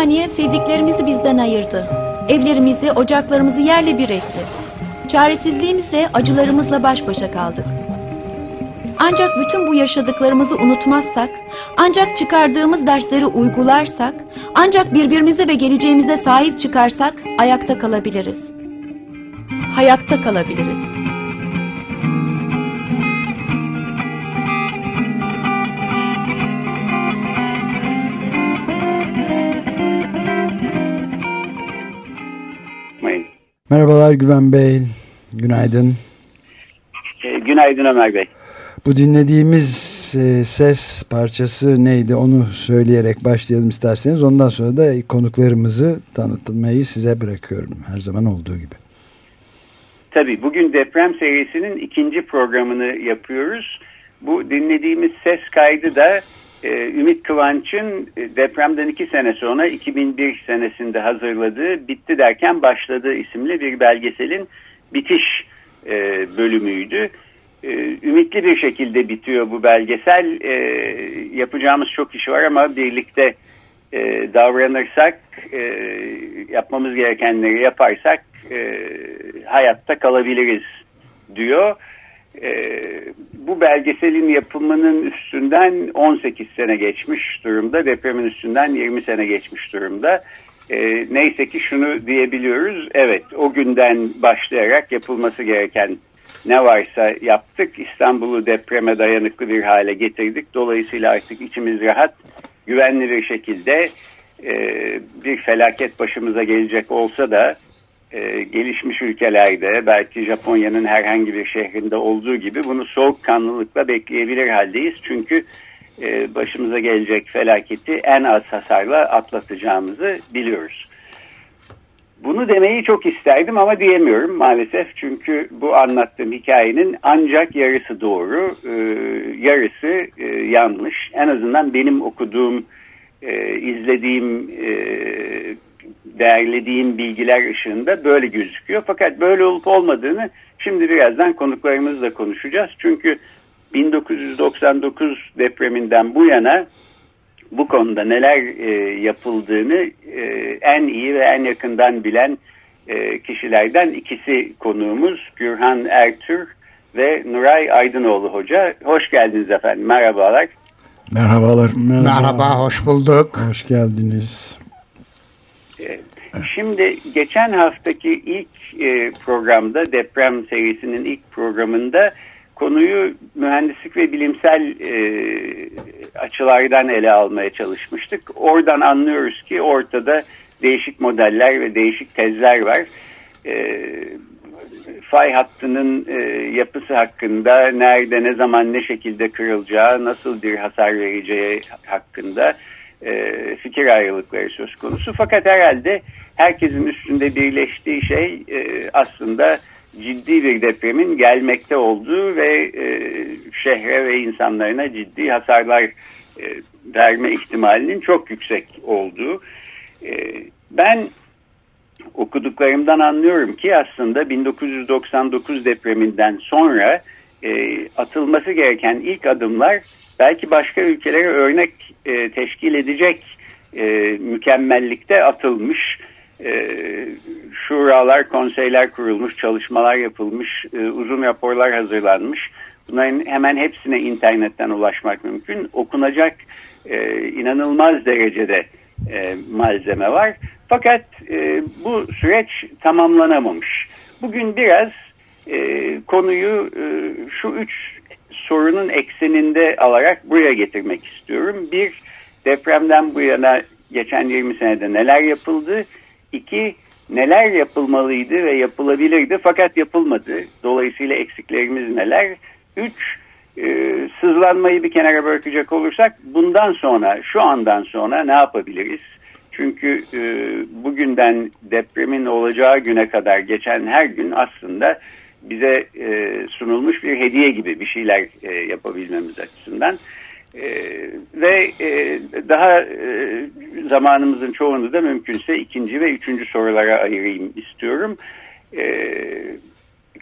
Saniye sevdiklerimizi bizden ayırdı. Evlerimizi, ocaklarımızı yerle bir etti. Çaresizliğimizle, acılarımızla baş başa kaldık. Ancak bütün bu yaşadıklarımızı unutmazsak, ancak çıkardığımız dersleri uygularsak, ancak birbirimize ve geleceğimize sahip çıkarsak ayakta kalabiliriz. Hayatta kalabiliriz. Merhabalar Güven Bey, günaydın. E, günaydın Ömer Bey. Bu dinlediğimiz e, ses parçası neydi onu söyleyerek başlayalım isterseniz. Ondan sonra da konuklarımızı tanıtmayı size bırakıyorum her zaman olduğu gibi. Tabii bugün deprem serisinin ikinci programını yapıyoruz. Bu dinlediğimiz ses kaydı da e, Ümit Kıvanç'ın e, depremden iki sene sonra 2001 senesinde hazırladığı Bitti Derken Başladı isimli bir belgeselin bitiş e, bölümüydü. E, ümitli bir şekilde bitiyor bu belgesel. E, yapacağımız çok iş var ama birlikte e, davranırsak, e, yapmamız gerekenleri yaparsak e, hayatta kalabiliriz diyor. E, bu belgeselin yapımının üstünden 18 sene geçmiş durumda, depremin üstünden 20 sene geçmiş durumda. E, neyse ki şunu diyebiliyoruz, evet o günden başlayarak yapılması gereken ne varsa yaptık. İstanbul'u depreme dayanıklı bir hale getirdik. Dolayısıyla artık içimiz rahat, güvenli bir şekilde e, bir felaket başımıza gelecek olsa da e, gelişmiş ülkelerde belki Japonya'nın herhangi bir şehrinde olduğu gibi bunu soğukkanlılıkla bekleyebilir haldeyiz. Çünkü e, başımıza gelecek felaketi en az hasarla atlatacağımızı biliyoruz. Bunu demeyi çok isterdim ama diyemiyorum maalesef. Çünkü bu anlattığım hikayenin ancak yarısı doğru, e, yarısı e, yanlış. En azından benim okuduğum, e, izlediğim, değerlediğim bilgiler ışığında böyle gözüküyor. Fakat böyle olup olmadığını şimdi birazdan konuklarımızla konuşacağız. Çünkü 1999 depreminden bu yana bu konuda neler e, yapıldığını e, en iyi ve en yakından bilen e, kişilerden ikisi konuğumuz Gürhan Ertür ve Nuray Aydınoğlu Hoca. Hoş geldiniz efendim. Merhabalar. Merhabalar. Merhaba, Merhaba hoş bulduk. Hoş geldiniz. Şimdi geçen haftaki ilk e, programda deprem serisinin ilk programında konuyu mühendislik ve bilimsel e, açılardan ele almaya çalışmıştık. Oradan anlıyoruz ki ortada değişik modeller ve değişik tezler var. E, fay hattının e, yapısı hakkında nerede, ne zaman, ne şekilde kırılacağı, nasıl bir hasar vereceği hakkında e, fikir ayrılıkları söz konusu. Fakat herhalde herkesin üstünde birleştiği şey e, aslında ciddi bir depremin gelmekte olduğu ve e, şehre ve insanlarına ciddi hasarlar e, verme ihtimalinin çok yüksek olduğu. E, ben okuduklarımdan anlıyorum ki aslında 1999 depreminden sonra e, atılması gereken ilk adımlar belki başka ülkelere örnek e, teşkil edecek e, mükemmellikte atılmış e, şuralar, konseyler kurulmuş, çalışmalar yapılmış, e, uzun raporlar hazırlanmış. Bunların hemen hepsine internetten ulaşmak mümkün. Okunacak e, inanılmaz derecede e, malzeme var. Fakat e, bu süreç tamamlanamamış. Bugün biraz e, konuyu e, şu üç sorunun ekseninde alarak buraya getirmek istiyorum. Bir, depremden bu yana geçen 20 senede neler yapıldı? İki, neler yapılmalıydı ve yapılabilirdi fakat yapılmadı. Dolayısıyla eksiklerimiz neler? Üç, e, sızlanmayı bir kenara bırakacak olursak bundan sonra şu andan sonra ne yapabiliriz? Çünkü e, bugünden depremin olacağı güne kadar geçen her gün aslında bize e, sunulmuş bir hediye gibi bir şeyler e, yapabilmemiz açısından. E, ve e, daha e, zamanımızın çoğunu da mümkünse ikinci ve üçüncü sorulara ayırayım istiyorum. E,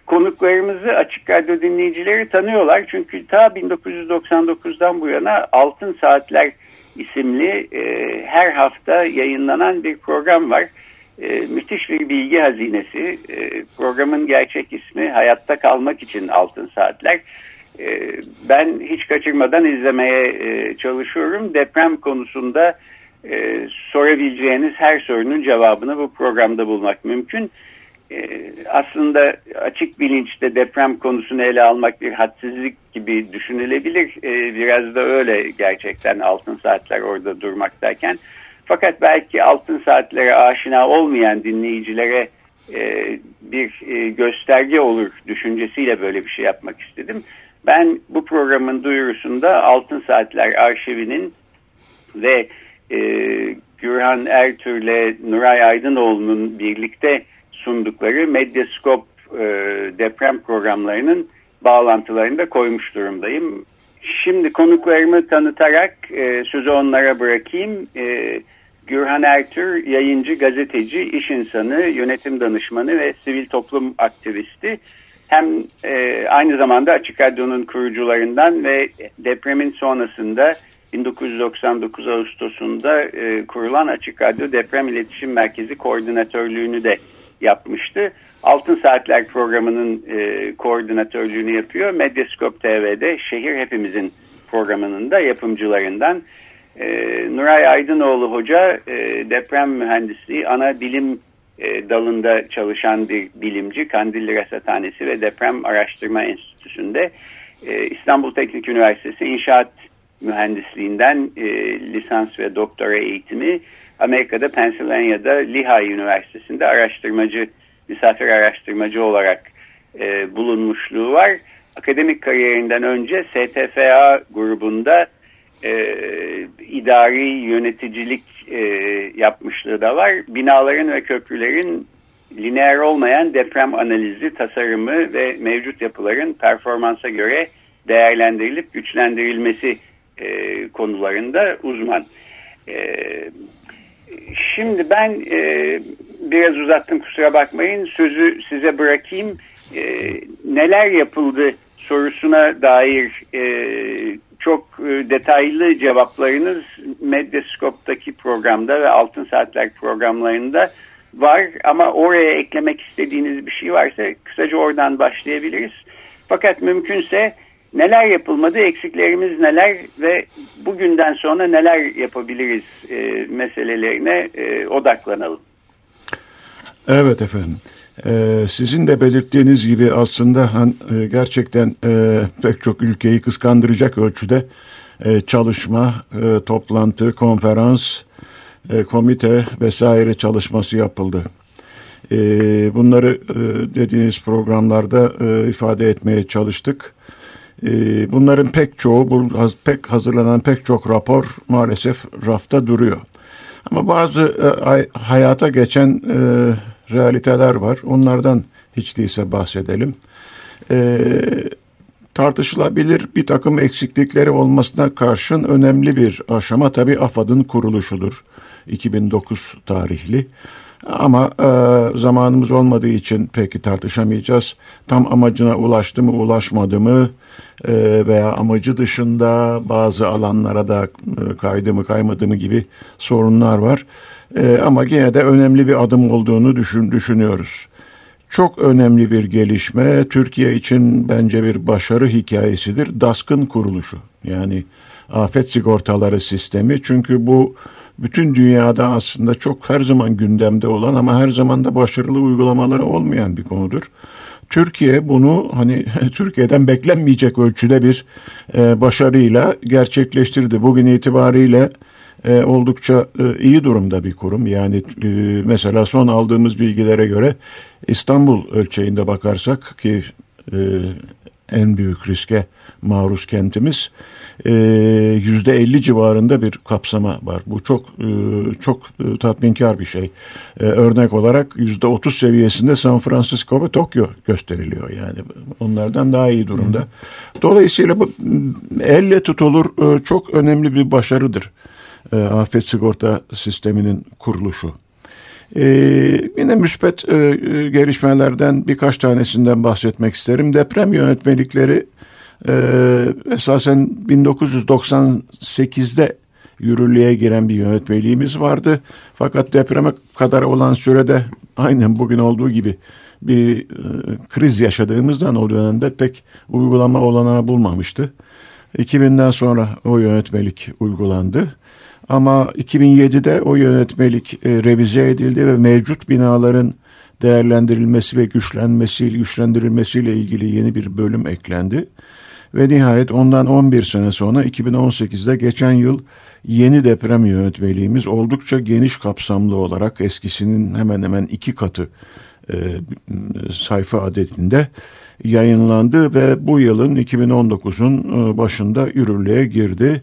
konuklarımızı Açık Radyo dinleyicileri tanıyorlar. Çünkü ta 1999'dan bu yana Altın Saatler isimli e, her hafta yayınlanan bir program var. E, müthiş bir bilgi hazinesi. E, programın gerçek ismi Hayatta Kalmak için Altın Saatler. E, ben hiç kaçırmadan izlemeye e, çalışıyorum. Deprem konusunda e, sorabileceğiniz her sorunun cevabını bu programda bulmak mümkün. E, aslında açık bilinçte deprem konusunu ele almak bir hadsizlik gibi düşünülebilir. E, biraz da öyle gerçekten altın saatler orada durmaktayken. Fakat belki altın saatlere aşina olmayan dinleyicilere e, bir e, gösterge olur düşüncesiyle böyle bir şey yapmak istedim. Ben bu programın duyurusunda Altın Saatler arşivinin ve e, Gürhan Ertürk'le Nuray Aydınoğlu'nun birlikte sundukları Medyaskop e, deprem programlarının bağlantılarını da koymuş durumdayım. Şimdi konuklarımı tanıtarak e, sözü onlara bırakayım. E, Gürhan Ertür, yayıncı, gazeteci, iş insanı, yönetim danışmanı ve sivil toplum aktivisti. Hem e, aynı zamanda Açık Radyo'nun kurucularından ve depremin sonrasında 1999 Ağustos'unda e, kurulan Açık Radyo Deprem İletişim Merkezi Koordinatörlüğünü de yapmıştı. Altın Saatler programının e, koordinatörlüğünü yapıyor. Medyaskop TV'de Şehir Hepimizin programının da yapımcılarından. E, Nuray Aydınoğlu Hoca e, deprem mühendisliği ana bilim e, dalında çalışan bir bilimci. Kandilli Rasathanesi ve Deprem Araştırma Enstitüsü'nde e, İstanbul Teknik Üniversitesi İnşaat Mühendisliğinden e, lisans ve doktora eğitimi Amerika'da Pennsylvania'da Lehigh Üniversitesi'nde araştırmacı, misafir araştırmacı olarak e, bulunmuşluğu var. Akademik kariyerinden önce STFA grubunda e, idari yöneticilik e, yapmışlığı da var. Binaların ve köprülerin lineer olmayan deprem analizi, tasarımı ve mevcut yapıların performansa göre değerlendirilip güçlendirilmesi e, konularında uzman. E, Şimdi ben e, biraz uzattım kusura bakmayın. Sözü size bırakayım. E, neler yapıldı sorusuna dair e, çok e, detaylı cevaplarınız Medyaskop'taki programda ve Altın Saatler programlarında var. Ama oraya eklemek istediğiniz bir şey varsa kısaca oradan başlayabiliriz. Fakat mümkünse neler yapılmadı, eksiklerimiz neler ve bugünden sonra neler yapabiliriz e, meselelerine e, odaklanalım. Evet efendim. Ee, sizin de belirttiğiniz gibi aslında e, gerçekten e, pek çok ülkeyi kıskandıracak ölçüde e, çalışma, e, toplantı, konferans, e, komite vesaire çalışması yapıldı. E, bunları e, dediğiniz programlarda e, ifade etmeye çalıştık. Ee, bunların pek çoğu, bu pek hazırlanan pek çok rapor maalesef rafta duruyor. Ama bazı e, hayata geçen e, realiteler var. Onlardan hiç değilse bahsedelim. E, tartışılabilir bir takım eksiklikleri olmasına karşın önemli bir aşama tabii AFAD'ın kuruluşudur. 2009 tarihli. Ama e, zamanımız olmadığı için peki tartışamayacağız. Tam amacına ulaştı mı ulaşmadı mı e, veya amacı dışında bazı alanlara da e, kaydı mı kaymadı mı gibi sorunlar var. E, ama yine de önemli bir adım olduğunu düşün, düşünüyoruz. Çok önemli bir gelişme Türkiye için bence bir başarı hikayesidir. DASK'ın kuruluşu yani afet sigortaları sistemi çünkü bu bütün dünyada aslında çok her zaman gündemde olan ama her zaman da başarılı uygulamaları olmayan bir konudur. Türkiye bunu hani Türkiye'den beklenmeyecek ölçüde bir e, başarıyla gerçekleştirdi. Bugün itibariyle e, oldukça e, iyi durumda bir kurum. Yani e, mesela son aldığımız bilgilere göre İstanbul ölçeğinde bakarsak ki e, en büyük riske maruz kentimiz. Ee, yüzde 50 civarında bir kapsama var. Bu çok e, çok e, tatminkar bir şey. Örnek olarak yüzde 30 seviyesinde San Francisco ve Tokyo gösteriliyor. Yani onlardan daha iyi durumda. Dolayısıyla bu elle tutulur çok önemli bir başarıdır. Afet sigorta sisteminin kuruluşu. Ee, yine müspet e, gelişmelerden birkaç tanesinden bahsetmek isterim. Deprem yönetmelikleri e, esasen 1998'de yürürlüğe giren bir yönetmeliğimiz vardı. Fakat depreme kadar olan sürede aynen bugün olduğu gibi bir e, kriz yaşadığımızdan o dönemde pek uygulama olanağı bulmamıştı. 2000'den sonra o yönetmelik uygulandı. Ama 2007'de o yönetmelik e, revize edildi ve mevcut binaların değerlendirilmesi ve güçlenmesi, güçlendirilmesiyle ilgili yeni bir bölüm eklendi. Ve nihayet ondan 11 sene sonra 2018'de geçen yıl yeni deprem yönetmeliğimiz oldukça geniş kapsamlı olarak eskisinin hemen hemen iki katı e, sayfa adetinde yayınlandı ve bu yılın 2019'un e, başında yürürlüğe girdi.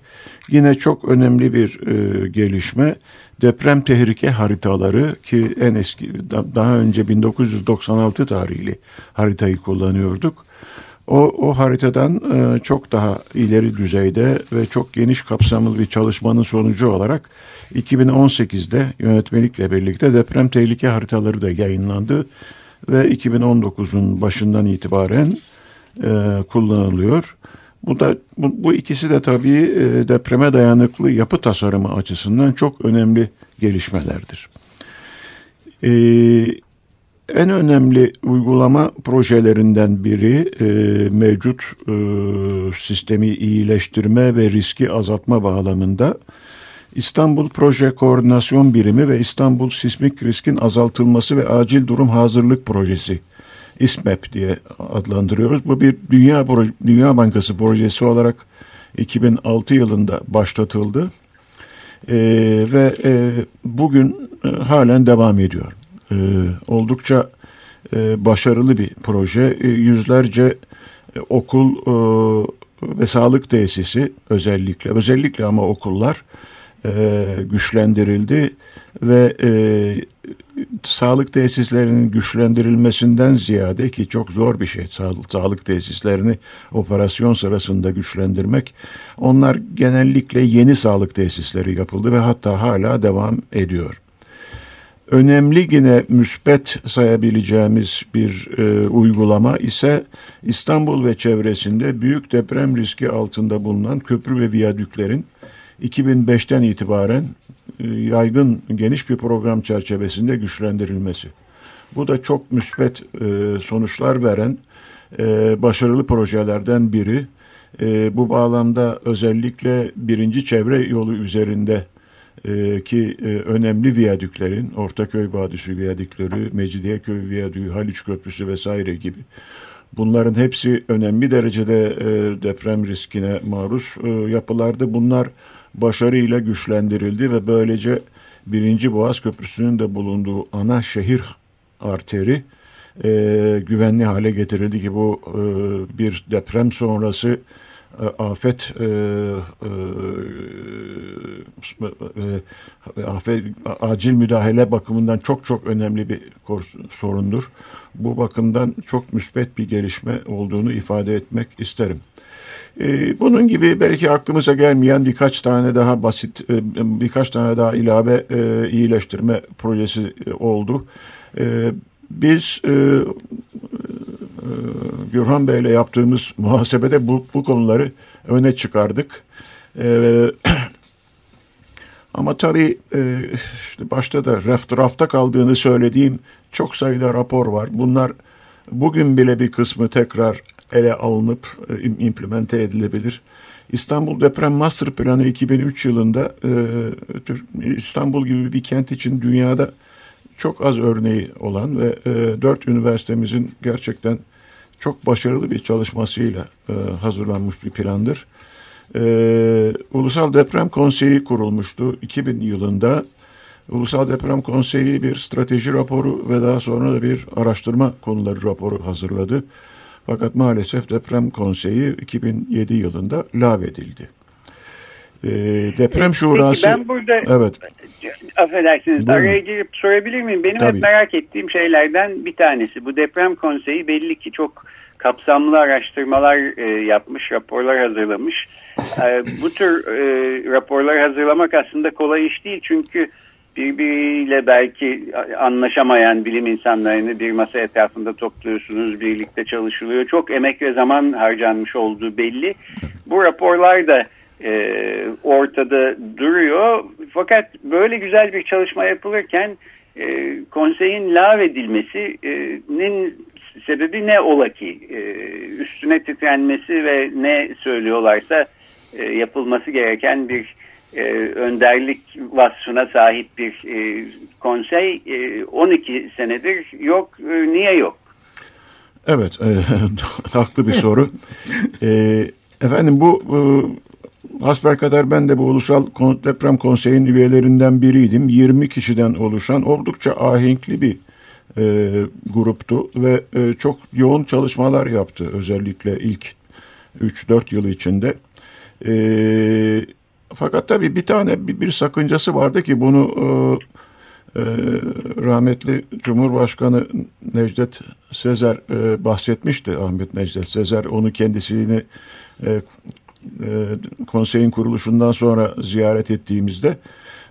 Yine çok önemli bir e, gelişme deprem tehlike haritaları ki en eski daha önce 1996 tarihli haritayı kullanıyorduk. O, o haritadan e, çok daha ileri düzeyde ve çok geniş kapsamlı bir çalışmanın sonucu olarak 2018'de yönetmelikle birlikte deprem tehlike haritaları da yayınlandı ve 2019'un başından itibaren e, kullanılıyor. Bu da bu, bu ikisi de tabii e, depreme dayanıklı yapı tasarımı açısından çok önemli gelişmelerdir. E, en önemli uygulama projelerinden biri e, mevcut e, sistemi iyileştirme ve riski azaltma bağlamında İstanbul Proje Koordinasyon Birimi ve İstanbul Sismik Riskin Azaltılması ve Acil Durum Hazırlık Projesi İSMEP diye adlandırıyoruz. Bu bir Dünya, Dünya Bankası projesi olarak 2006 yılında başlatıldı e, ve e, bugün e, halen devam ediyor. E, oldukça e, başarılı bir proje. E, yüzlerce e, okul e, ve sağlık tesisi özellikle özellikle ama okullar e, güçlendirildi ve e, sağlık tesislerinin güçlendirilmesinden ziyade ki çok zor bir şey sağlık, sağlık tesislerini operasyon sırasında güçlendirmek onlar genellikle yeni sağlık tesisleri yapıldı ve hatta hala devam ediyor. Önemli yine müspet sayabileceğimiz bir e, uygulama ise İstanbul ve çevresinde büyük deprem riski altında bulunan köprü ve viyadüklerin 2005'ten itibaren e, yaygın geniş bir program çerçevesinde güçlendirilmesi. Bu da çok müspet e, sonuçlar veren e, başarılı projelerden biri. Bu bağlamda özellikle birinci çevre yolu üzerinde ki önemli viyadüklerin, Ortaköy Vadisi viyadükleri, Mecidiyeköy viyadüğü, Haliç Köprüsü vesaire gibi bunların hepsi önemli derecede deprem riskine maruz yapılardı. Bunlar başarıyla güçlendirildi ve böylece birinci Boğaz Köprüsü'nün de bulunduğu ana şehir arteri e, güvenli hale getirildi ki bu e, bir deprem sonrası e, afet e, e, e, afet acil müdahale bakımından çok çok önemli bir sorundur. Bu bakımdan çok müspet bir gelişme olduğunu ifade etmek isterim. Bunun gibi belki aklımıza gelmeyen birkaç tane daha basit, e, birkaç tane daha ilave e, iyileştirme projesi e, oldu. Biz Gürhan Bey ile yaptığımız muhasebede bu, bu konuları öne çıkardık. Ee, ama tabii işte başta da raf, rafta kaldığını söylediğim çok sayıda rapor var. Bunlar bugün bile bir kısmı tekrar ele alınıp e, implemente edilebilir. İstanbul Deprem Master Planı 2003 yılında e, İstanbul gibi bir kent için dünyada çok az örneği olan ve e, dört üniversitemizin gerçekten çok başarılı bir çalışmasıyla hazırlanmış bir plandır. Ulusal Deprem Konseyi kurulmuştu 2000 yılında. Ulusal Deprem Konseyi bir strateji raporu ve daha sonra da bir araştırma konuları raporu hazırladı. Fakat maalesef deprem konseyi 2007 yılında lağvedildi. E, deprem şurası... Peki ben burada evet. affedersiniz Buyurun. araya girip sorabilir miyim? Benim Tabii. hep merak ettiğim şeylerden bir tanesi. Bu deprem konseyi belli ki çok kapsamlı araştırmalar e, yapmış, raporlar hazırlamış. E, bu tür e, raporlar hazırlamak aslında kolay iş değil çünkü birbiriyle belki anlaşamayan bilim insanlarını bir masa etrafında topluyorsunuz, birlikte çalışılıyor. Çok emek ve zaman harcanmış olduğu belli. Bu raporlar da e, ortada duruyor. Fakat böyle güzel bir çalışma yapılırken e, konseyin lağvedilmesinin sebebi ne ola ki? E, üstüne titrenmesi ve ne söylüyorlarsa e, yapılması gereken bir e, önderlik vasfına sahip bir e, konsey e, 12 senedir yok. E, niye yok? Evet, e, haklı bir soru. e, efendim bu e, kadar ben de bu Ulusal Deprem Konseyi'nin üyelerinden biriydim. 20 kişiden oluşan oldukça ahenkli bir e, gruptu ve e, çok yoğun çalışmalar yaptı özellikle ilk 3-4 yıl içinde. E, fakat tabii bir tane bir, bir sakıncası vardı ki bunu e, e, rahmetli Cumhurbaşkanı Necdet Sezer e, bahsetmişti. Ahmet Necdet Sezer onu kendisini e, e, konseyin kuruluşundan sonra ziyaret ettiğimizde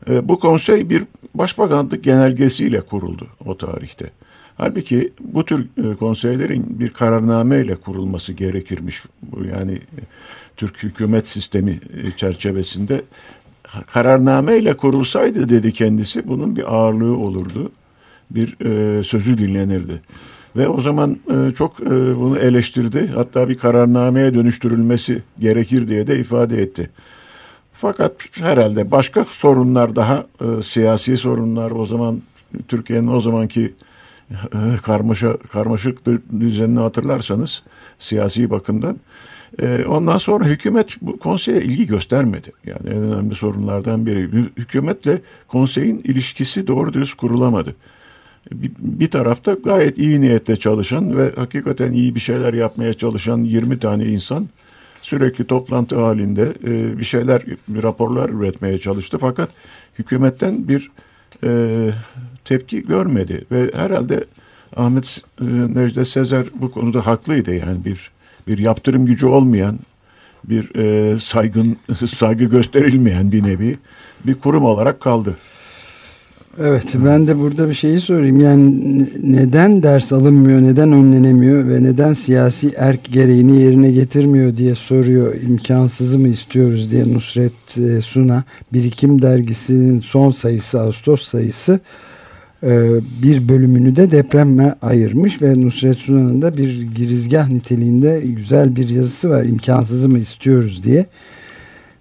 bu konsey bir başbakanlık genelgesiyle kuruldu o tarihte. Halbuki bu tür e, konseylerin bir kararnameyle kurulması gerekirmiş. Yani e, Türk hükümet sistemi e, çerçevesinde kararnameyle kurulsaydı dedi kendisi bunun bir ağırlığı olurdu. Bir e, sözü dinlenirdi. Ve o zaman e, çok e, bunu eleştirdi. Hatta bir kararnameye dönüştürülmesi gerekir diye de ifade etti. Fakat herhalde başka sorunlar daha e, siyasi sorunlar o zaman Türkiye'nin o zamanki e, karmaşa karmaşık düzenini hatırlarsanız siyasi bakımdan e, ondan sonra hükümet bu konseye ilgi göstermedi. Yani en önemli sorunlardan biri. Hükümetle konseyin ilişkisi doğru dürüst kurulamadı. Bir, bir tarafta gayet iyi niyetle çalışan ve hakikaten iyi bir şeyler yapmaya çalışan 20 tane insan sürekli toplantı halinde e, bir şeyler, bir raporlar üretmeye çalıştı. Fakat hükümetten bir e, tepki görmedi ve herhalde Ahmet e, Necdet Sezer bu konuda haklıydı yani bir bir yaptırım gücü olmayan bir e, saygın saygı gösterilmeyen bir nevi bir kurum olarak kaldı. Evet ben de burada bir şeyi sorayım. Yani neden ders alınmıyor, neden önlenemiyor ve neden siyasi erk gereğini yerine getirmiyor diye soruyor. İmkansızı mı istiyoruz diye Nusret e, Suna. Birikim dergisinin son sayısı Ağustos sayısı e, bir bölümünü de depreme ayırmış ve Nusret Sunan'ın da bir girizgah niteliğinde güzel bir yazısı var. İmkansızı mı istiyoruz diye.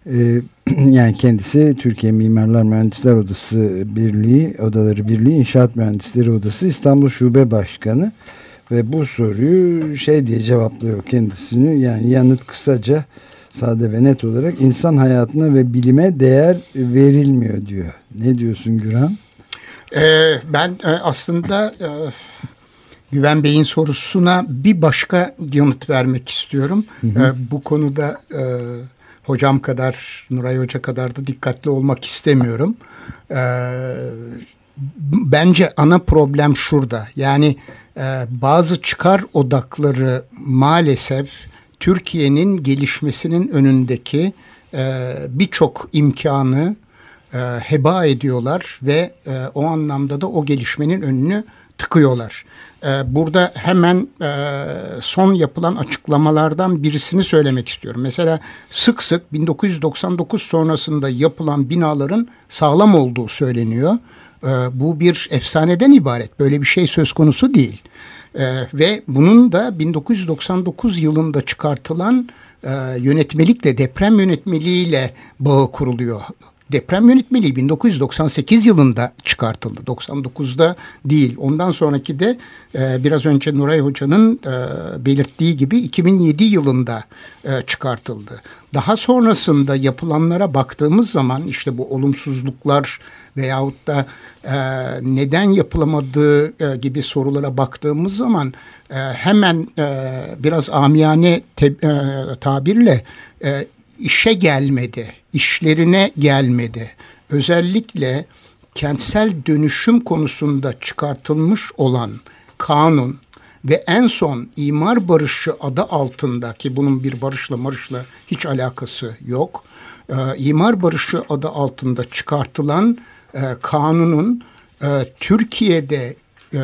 E, yani kendisi Türkiye Mimarlar Mühendisler Odası Birliği, Odaları Birliği İnşaat Mühendisleri Odası İstanbul Şube Başkanı ve bu soruyu şey diye cevaplıyor kendisini yani yanıt kısaca sade ve net olarak insan hayatına ve bilime değer verilmiyor diyor. Ne diyorsun Güran? Ee, ben e, aslında e, Güven Bey'in sorusuna bir başka yanıt vermek istiyorum. Hı hı. E, bu konuda e, hocam kadar, Nuray Hoca kadar da dikkatli olmak istemiyorum. E, bence ana problem şurada. Yani e, bazı çıkar odakları maalesef Türkiye'nin gelişmesinin önündeki e, birçok imkanı e, heba ediyorlar ve e, o anlamda da o gelişmenin önünü tıkıyorlar. E, burada hemen e, son yapılan açıklamalardan birisini söylemek istiyorum. Mesela sık sık 1999 sonrasında yapılan binaların sağlam olduğu söyleniyor. E, bu bir efsaneden ibaret. Böyle bir şey söz konusu değil. Ee, ve bunun da 1999 yılında çıkartılan e, yönetmelikle deprem yönetmeliğiyle bağı kuruluyor deprem yönetmeliği 1998 yılında çıkartıldı. 99'da değil. Ondan sonraki de e, biraz önce Nuray Hoca'nın e, belirttiği gibi 2007 yılında e, çıkartıldı. Daha sonrasında yapılanlara baktığımız zaman işte bu olumsuzluklar veyahut da e, neden yapılamadığı e, gibi sorulara baktığımız zaman e, hemen e, biraz amiyane te, e, tabirle e, işe gelmedi, işlerine gelmedi. Özellikle kentsel dönüşüm konusunda çıkartılmış olan kanun ve en son imar barışı adı altında ki bunun bir barışla marışla hiç alakası yok. E, imar barışı adı altında çıkartılan e, kanunun e, Türkiye'de e,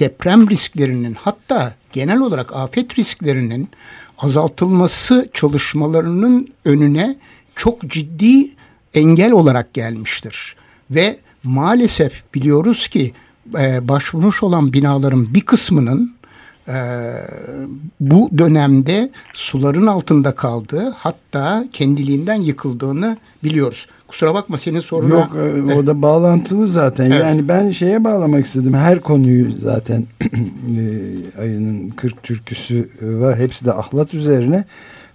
deprem risklerinin hatta genel olarak afet risklerinin azaltılması çalışmalarının önüne çok ciddi engel olarak gelmiştir. Ve maalesef biliyoruz ki e, başvurmuş olan binaların bir kısmının e, bu dönemde suların altında kaldığı hatta kendiliğinden yıkıldığını biliyoruz. Kusura bakma senin soruna. Yok e, o da bağlantılı zaten. Evet. Yani ben şeye bağlamak istedim. Her konuyu zaten e, ayının 40 türküsü var. Hepsi de ahlat üzerine.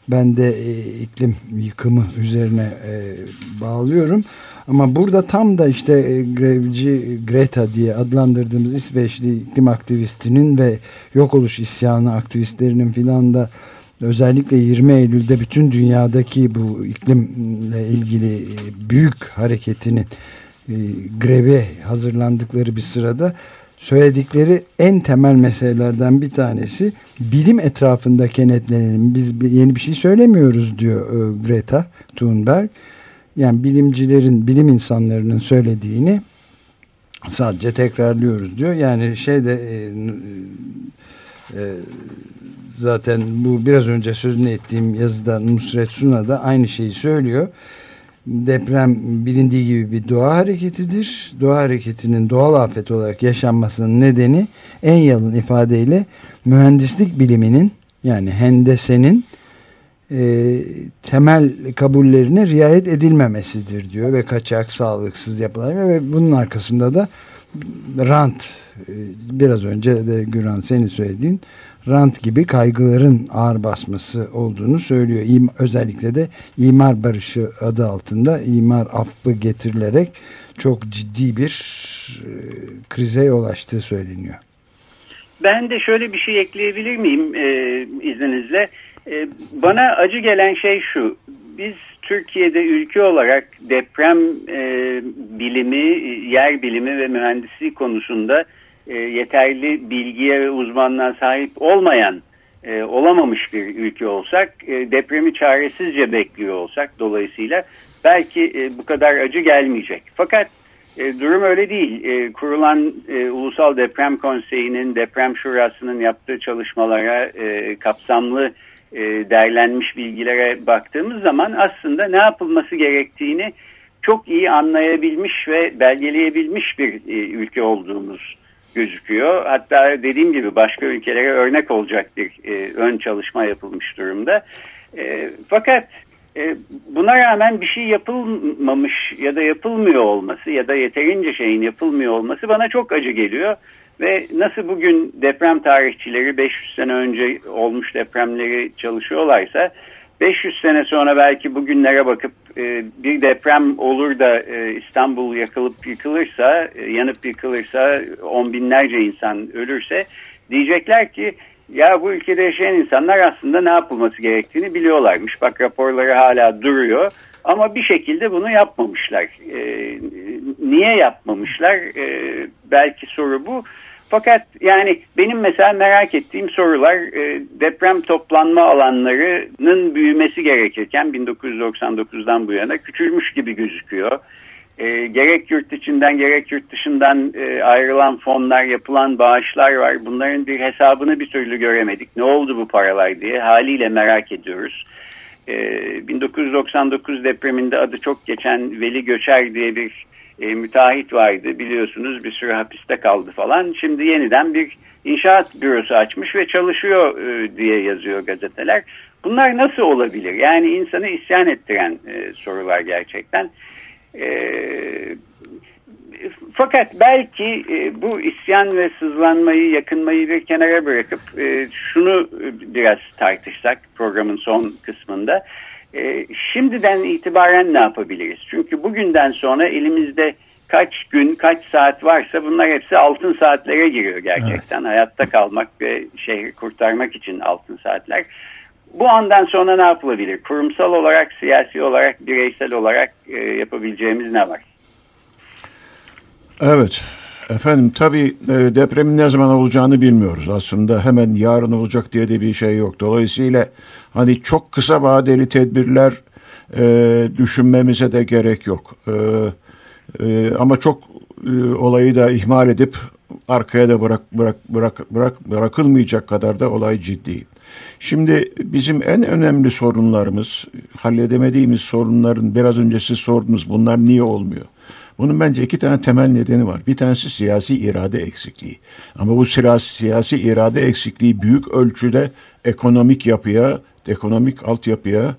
Ben de e, iklim yıkımı üzerine bağlıyorum. Ama burada tam da işte grevci Greta diye adlandırdığımız İsveçli iklim aktivistinin ve yok oluş isyanı aktivistlerinin filan da özellikle 20 Eylül'de bütün dünyadaki bu iklimle ilgili e, büyük hareketinin e, greve hazırlandıkları bir sırada söyledikleri en temel meselelerden bir tanesi bilim etrafında kenetlenelim. Biz yeni bir şey söylemiyoruz diyor e, Greta Thunberg. Yani bilimcilerin, bilim insanlarının söylediğini sadece tekrarlıyoruz diyor. Yani şeyde e, e, zaten bu biraz önce sözünü ettiğim yazıda Nusret Suna da aynı şeyi söylüyor. Deprem bilindiği gibi bir doğa hareketidir. Doğa hareketinin doğal afet olarak yaşanmasının nedeni en yalın ifadeyle mühendislik biliminin yani hendesenin e, temel kabullerine riayet edilmemesidir diyor ve kaçak, sağlıksız yapılar ve bunun arkasında da rant e, biraz önce de Güran senin söylediğin rant gibi kaygıların ağır basması olduğunu söylüyor. İm, özellikle de imar barışı adı altında imar affı getirilerek çok ciddi bir e, krize yol açtığı söyleniyor. Ben de şöyle bir şey ekleyebilir miyim e, izninizle? E, bana acı gelen şey şu. Biz Türkiye'de ülke olarak deprem e, bilimi, yer bilimi ve mühendisliği konusunda e, yeterli bilgiye ve uzmanlığa sahip olmayan, e, olamamış bir ülke olsak, e, depremi çaresizce bekliyor olsak dolayısıyla belki e, bu kadar acı gelmeyecek. Fakat e, durum öyle değil. E, kurulan e, Ulusal Deprem Konseyi'nin, Deprem Şurası'nın yaptığı çalışmalara e, kapsamlı e, derlenmiş bilgilere baktığımız zaman aslında ne yapılması gerektiğini çok iyi anlayabilmiş ve belgeleyebilmiş bir e, ülke olduğumuz gözüküyor. Hatta dediğim gibi başka ülkelere örnek olacak bir e, ön çalışma yapılmış durumda. E, fakat e, buna rağmen bir şey yapılmamış ya da yapılmıyor olması ya da yeterince şeyin yapılmıyor olması bana çok acı geliyor. Ve nasıl bugün deprem tarihçileri 500 sene önce olmuş depremleri çalışıyorlarsa 500 sene sonra belki bugünlere bakıp e, bir deprem olur da e, İstanbul yakılıp yıkılırsa, e, yanıp yıkılırsa, on binlerce insan ölürse diyecekler ki ya bu ülkede yaşayan insanlar aslında ne yapılması gerektiğini biliyorlarmış. Bak raporları hala duruyor ama bir şekilde bunu yapmamışlar. E, niye yapmamışlar? E, belki soru bu. Fakat yani benim mesela merak ettiğim sorular e, deprem toplanma alanlarının büyümesi gerekirken 1999'dan bu yana küçülmüş gibi gözüküyor. E, gerek yurt içinden gerek yurt dışından e, ayrılan fonlar, yapılan bağışlar var. Bunların bir hesabını bir türlü göremedik. Ne oldu bu paralar diye haliyle merak ediyoruz. E, 1999 depreminde adı çok geçen Veli Göçer diye bir e, müteahhit vardı biliyorsunuz bir sürü hapiste kaldı falan. Şimdi yeniden bir inşaat bürosu açmış ve çalışıyor e, diye yazıyor gazeteler. Bunlar nasıl olabilir? Yani insanı isyan ettiren e, sorular gerçekten. E, fakat belki e, bu isyan ve sızlanmayı, yakınmayı bir kenara bırakıp e, şunu biraz tartışsak programın son kısmında. Şimdiden itibaren ne yapabiliriz? Çünkü bugünden sonra elimizde kaç gün, kaç saat varsa bunlar hepsi altın saatlere giriyor gerçekten. Evet. Hayatta kalmak ve şehri kurtarmak için altın saatler. Bu andan sonra ne yapılabilir? Kurumsal olarak, siyasi olarak, bireysel olarak e, yapabileceğimiz ne var? Evet. Efendim tabii e, depremin ne zaman olacağını bilmiyoruz. Aslında hemen yarın olacak diye de bir şey yok. Dolayısıyla hani çok kısa vadeli tedbirler e, düşünmemize de gerek yok. E, e, ama çok e, olayı da ihmal edip arkaya da bırak bırak bırak bırak bırakılmayacak kadar da olay ciddi. Şimdi bizim en önemli sorunlarımız, halledemediğimiz sorunların biraz önce siz sordunuz bunlar niye olmuyor? Bunun bence iki tane temel nedeni var. Bir tanesi siyasi irade eksikliği. Ama bu siyasi irade eksikliği büyük ölçüde ekonomik yapıya, ekonomik altyapıya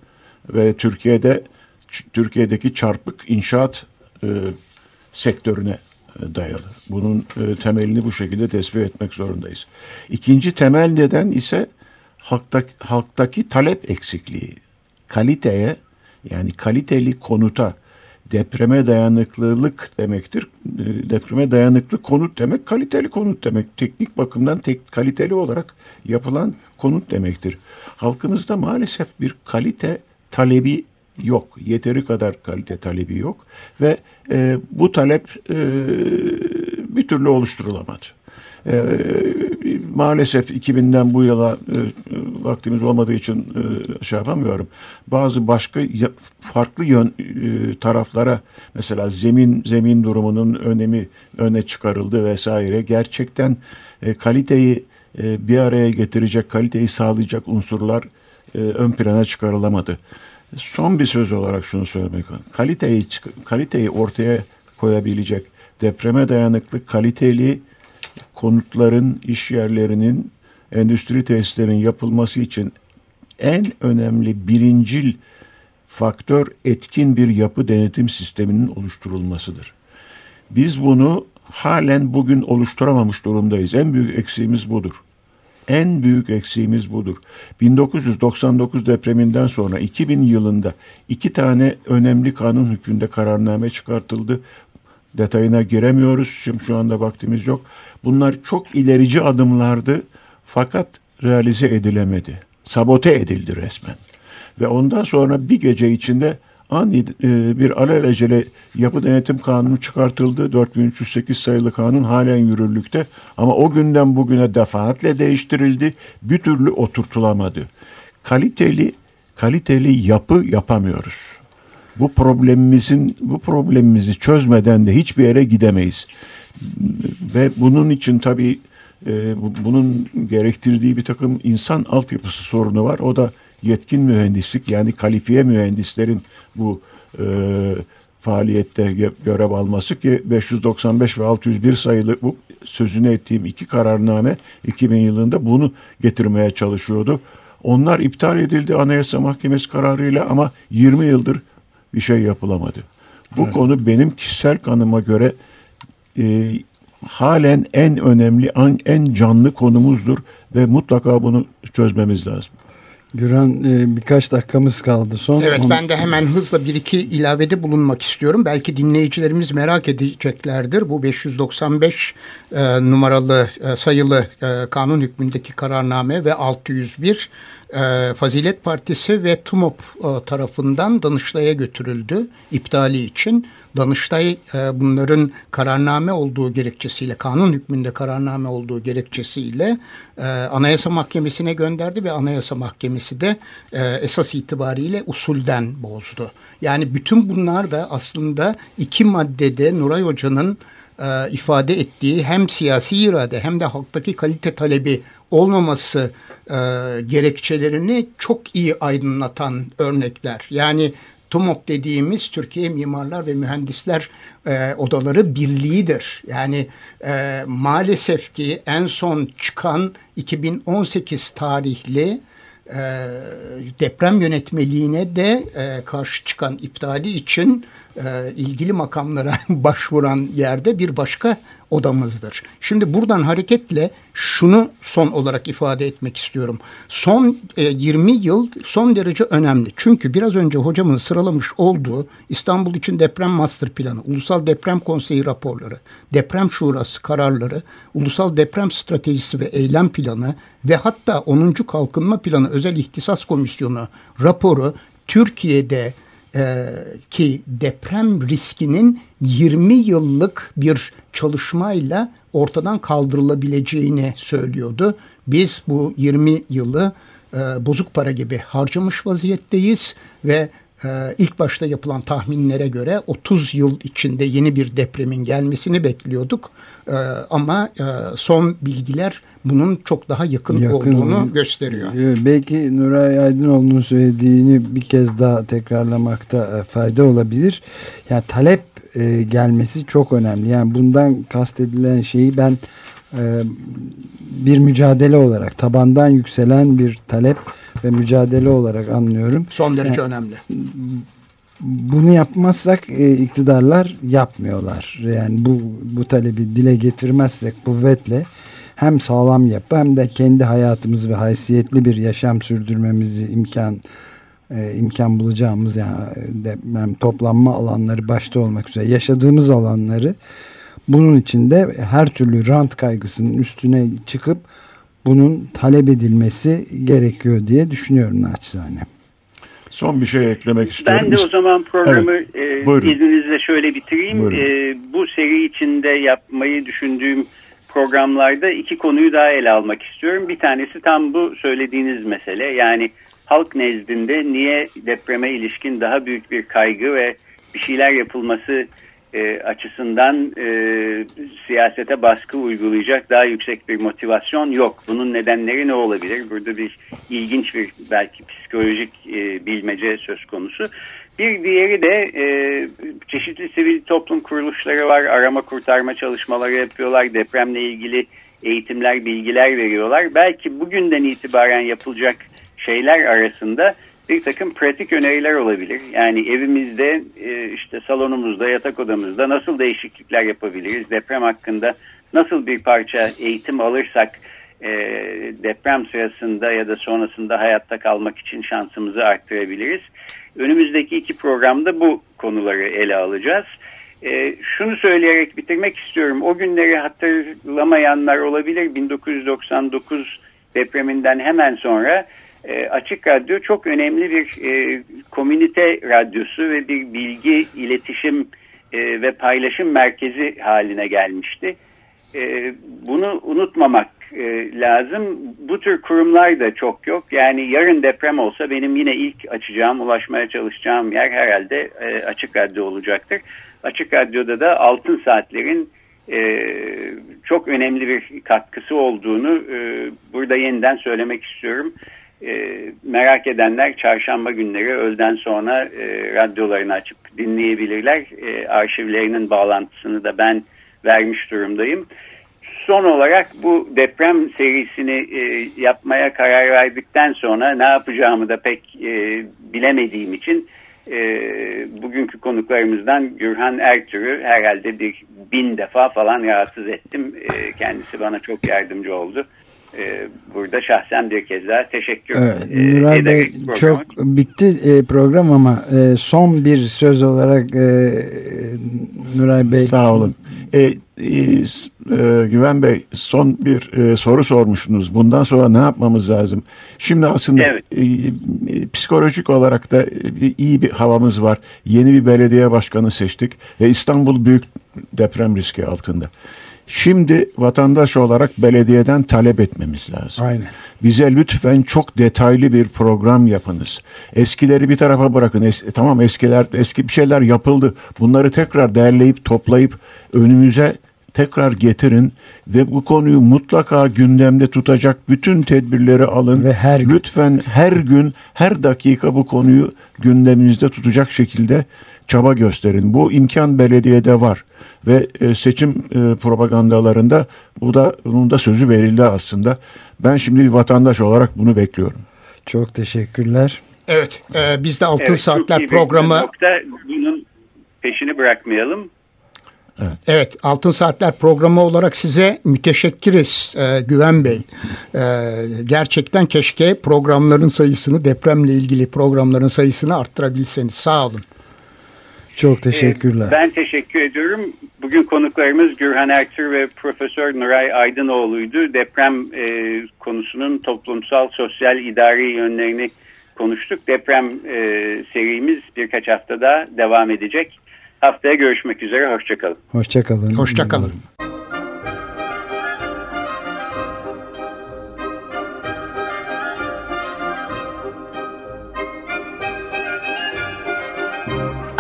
ve Türkiye'de Türkiye'deki çarpık inşaat e, sektörüne e, dayalı. Bunun e, temelini bu şekilde tespit etmek zorundayız. İkinci temel neden ise halktaki, halktaki talep eksikliği. Kaliteye yani kaliteli konuta depreme dayanıklılık demektir. E, depreme dayanıklı konut demek kaliteli konut demek. Teknik bakımdan tek kaliteli olarak yapılan konut demektir. Halkımızda maalesef bir kalite talebi yok. Yeteri kadar kalite talebi yok ve e, bu talep e, bir türlü oluşturulamadı. E, maalesef 2000'den bu yıla e, vaktimiz olmadığı için e, şey yapamıyorum. Bazı başka farklı yön e, taraflara mesela zemin zemin durumunun önemi öne çıkarıldı vesaire. Gerçekten e, kaliteyi e, bir araya getirecek, kaliteyi sağlayacak unsurlar e, ön plana çıkarılamadı. Son bir söz olarak şunu söylemek. Kaliteyi, kaliteyi ortaya koyabilecek depreme dayanıklı kaliteli konutların, iş yerlerinin, endüstri tesislerinin yapılması için en önemli birincil faktör etkin bir yapı denetim sisteminin oluşturulmasıdır. Biz bunu halen bugün oluşturamamış durumdayız. En büyük eksiğimiz budur. En büyük eksiğimiz budur. 1999 depreminden sonra 2000 yılında iki tane önemli kanun hükmünde kararname çıkartıldı. Detayına giremiyoruz. Şimdi şu anda vaktimiz yok. Bunlar çok ilerici adımlardı fakat realize edilemedi. Sabote edildi resmen. Ve ondan sonra bir gece içinde ani e, bir alelacele yapı denetim kanunu çıkartıldı. 4308 sayılı kanun halen yürürlükte ama o günden bugüne defaatle değiştirildi. Bir türlü oturtulamadı. Kaliteli kaliteli yapı yapamıyoruz. Bu problemimizin bu problemimizi çözmeden de hiçbir yere gidemeyiz. Ve bunun için tabii e, bunun gerektirdiği bir takım insan altyapısı sorunu var. O da yetkin mühendislik yani kalifiye mühendislerin bu e, faaliyette görev alması ki 595 ve 601 sayılı bu sözünü ettiğim iki kararname 2000 yılında bunu getirmeye çalışıyordu. Onlar iptal edildi Anayasa Mahkemesi kararıyla ama 20 yıldır bir şey yapılamadı. Bu evet. konu benim kişisel kanıma göre e, halen en önemli, en canlı konumuzdur ve mutlaka bunu çözmemiz lazım. Güran e, birkaç dakikamız kaldı son. Evet ben de hemen hızla bir iki ilavede bulunmak istiyorum. Belki dinleyicilerimiz merak edeceklerdir. Bu 595 e, numaralı e, sayılı e, kanun hükmündeki kararname ve 601 e, Fazilet Partisi ve TUMOP e, tarafından Danıştay'a götürüldü iptali için. Danıştay e, bunların kararname olduğu gerekçesiyle, kanun hükmünde kararname olduğu gerekçesiyle e, Anayasa Mahkemesi'ne gönderdi ve Anayasa Mahkemesi de e, esas itibariyle usulden bozdu. Yani bütün bunlar da aslında iki maddede Nuray Hoca'nın e, ifade ettiği hem siyasi irade hem de halktaki kalite talebi olmaması e, gerekçelerini çok iyi aydınlatan örnekler. Yani TUMOP dediğimiz Türkiye Mimarlar ve Mühendisler e, Odaları Birliği'dir. Yani e, maalesef ki en son çıkan 2018 tarihli e, deprem yönetmeliğine de e, karşı çıkan iptali için e, ilgili makamlara başvuran yerde bir başka odamızdır. Şimdi buradan hareketle şunu son olarak ifade etmek istiyorum. Son e, 20 yıl son derece önemli. Çünkü biraz önce hocamın sıralamış olduğu İstanbul için deprem master planı, Ulusal Deprem Konseyi raporları, deprem şurası kararları, Ulusal Deprem Stratejisi ve Eylem Planı ve hatta 10. Kalkınma Planı Özel İhtisas Komisyonu raporu Türkiye'de e, ki deprem riskinin 20 yıllık bir çalışmayla ortadan kaldırılabileceğini söylüyordu. Biz bu 20 yılı e, bozuk para gibi harcamış vaziyetteyiz ve ilk başta yapılan tahminlere göre 30 yıl içinde yeni bir depremin gelmesini bekliyorduk. E, ama e, son bilgiler bunun çok daha yakın, yakın olduğunu gösteriyor. Belki Nuray Aydınoğlu'nun söylediğini bir kez daha tekrarlamakta e, fayda olabilir. Yani talep e, gelmesi çok önemli. Yani bundan kastedilen şeyi ben bir mücadele olarak tabandan yükselen bir talep ve mücadele olarak anlıyorum. Son derece yani, önemli. Bunu yapmazsak e, iktidarlar yapmıyorlar. Yani bu bu talebi dile getirmezsek kuvvetle hem sağlam yapı hem de kendi hayatımızı ve haysiyetli bir yaşam sürdürmemizi imkan e, imkan bulacağımız yani deprem toplanma alanları başta olmak üzere yaşadığımız alanları bunun için de her türlü rant kaygısının üstüne çıkıp bunun talep edilmesi gerekiyor diye düşünüyorum naçizane. Son bir şey eklemek istiyorum. Ben de o zaman programı evet. e, izninizle şöyle bitireyim. E, bu seri içinde yapmayı düşündüğüm programlarda iki konuyu daha ele almak istiyorum. Bir tanesi tam bu söylediğiniz mesele. Yani halk nezdinde niye depreme ilişkin daha büyük bir kaygı ve bir şeyler yapılması e, açısından e, siyasete baskı uygulayacak daha yüksek bir motivasyon yok. Bunun nedenleri ne olabilir? Burada bir ilginç bir belki psikolojik e, bilmece söz konusu. Bir diğeri de e, çeşitli sivil toplum kuruluşları var. Arama kurtarma çalışmaları yapıyorlar. Depremle ilgili eğitimler, bilgiler veriyorlar. Belki bugünden itibaren yapılacak şeyler arasında bir takım pratik öneriler olabilir. Yani evimizde, e, işte salonumuzda, yatak odamızda nasıl değişiklikler yapabiliriz? Deprem hakkında nasıl bir parça eğitim alırsak e, deprem sırasında ya da sonrasında hayatta kalmak için şansımızı arttırabiliriz. Önümüzdeki iki programda bu konuları ele alacağız. E, şunu söyleyerek bitirmek istiyorum. O günleri hatırlamayanlar olabilir. 1999 depreminden hemen sonra e, Açık Radyo çok önemli bir e, komünite radyosu ve bir bilgi, iletişim e, ve paylaşım merkezi haline gelmişti. E, bunu unutmamak e, lazım. Bu tür kurumlar da çok yok. Yani yarın deprem olsa benim yine ilk açacağım, ulaşmaya çalışacağım yer herhalde e, Açık Radyo olacaktır. Açık Radyo'da da Altın Saatler'in e, çok önemli bir katkısı olduğunu e, burada yeniden söylemek istiyorum. E, merak edenler çarşamba günleri öğleden sonra e, radyolarını açıp dinleyebilirler. E, arşivlerinin bağlantısını da ben vermiş durumdayım. Son olarak bu deprem serisini e, yapmaya karar verdikten sonra ne yapacağımı da pek e, bilemediğim için e, bugünkü konuklarımızdan Gürhan Ertürk'ü herhalde bir bin defa falan rahatsız ettim. E, kendisi bana çok yardımcı oldu. Ee, burada şahsen bir kez daha teşekkür evet, e, Nuray Bey çok bitti e, program ama e, son bir söz olarak e, Nuray Bey sağ olun. E, e, e, Güven Bey son bir e, soru sormuştunuz. Bundan sonra ne yapmamız lazım? Şimdi aslında evet. e, e, psikolojik olarak da e, iyi bir havamız var. Yeni bir belediye başkanı seçtik ve İstanbul büyük deprem riski altında. Şimdi vatandaş olarak belediyeden talep etmemiz lazım. Aynen. Bize lütfen çok detaylı bir program yapınız. Eskileri bir tarafa bırakın. Es, tamam eskiler eski bir şeyler yapıldı. Bunları tekrar derleyip toplayıp önümüze tekrar getirin ve bu konuyu mutlaka gündemde tutacak bütün tedbirleri alın. Ve her gün. Lütfen her gün, her dakika bu konuyu gündeminizde tutacak şekilde çaba gösterin. Bu imkan belediyede var ve e, seçim e, propagandalarında bu da bunun da sözü verildi aslında. Ben şimdi bir vatandaş olarak bunu bekliyorum. Çok teşekkürler. Evet, e, biz de Altın Evet, Saatler programı Nokta, bunun peşini bırakmayalım. Evet, Altın Saatler programı olarak size müteşekkiriz e, Güven Bey. E, gerçekten keşke programların sayısını, depremle ilgili programların sayısını arttırabilseniz. Sağ olun. Çok teşekkürler. Ee, Ben teşekkür ediyorum. Bugün konuklarımız Gürhan Ertür ve Profesör Nuray Aydınoğlu'ydu. Deprem e, konusunun toplumsal, sosyal, idari yönlerini konuştuk. Deprem e, serimiz birkaç hafta daha devam edecek. Haftaya görüşmek üzere. Hoşçakalın. Hoşçakalın. Hoşçakalın.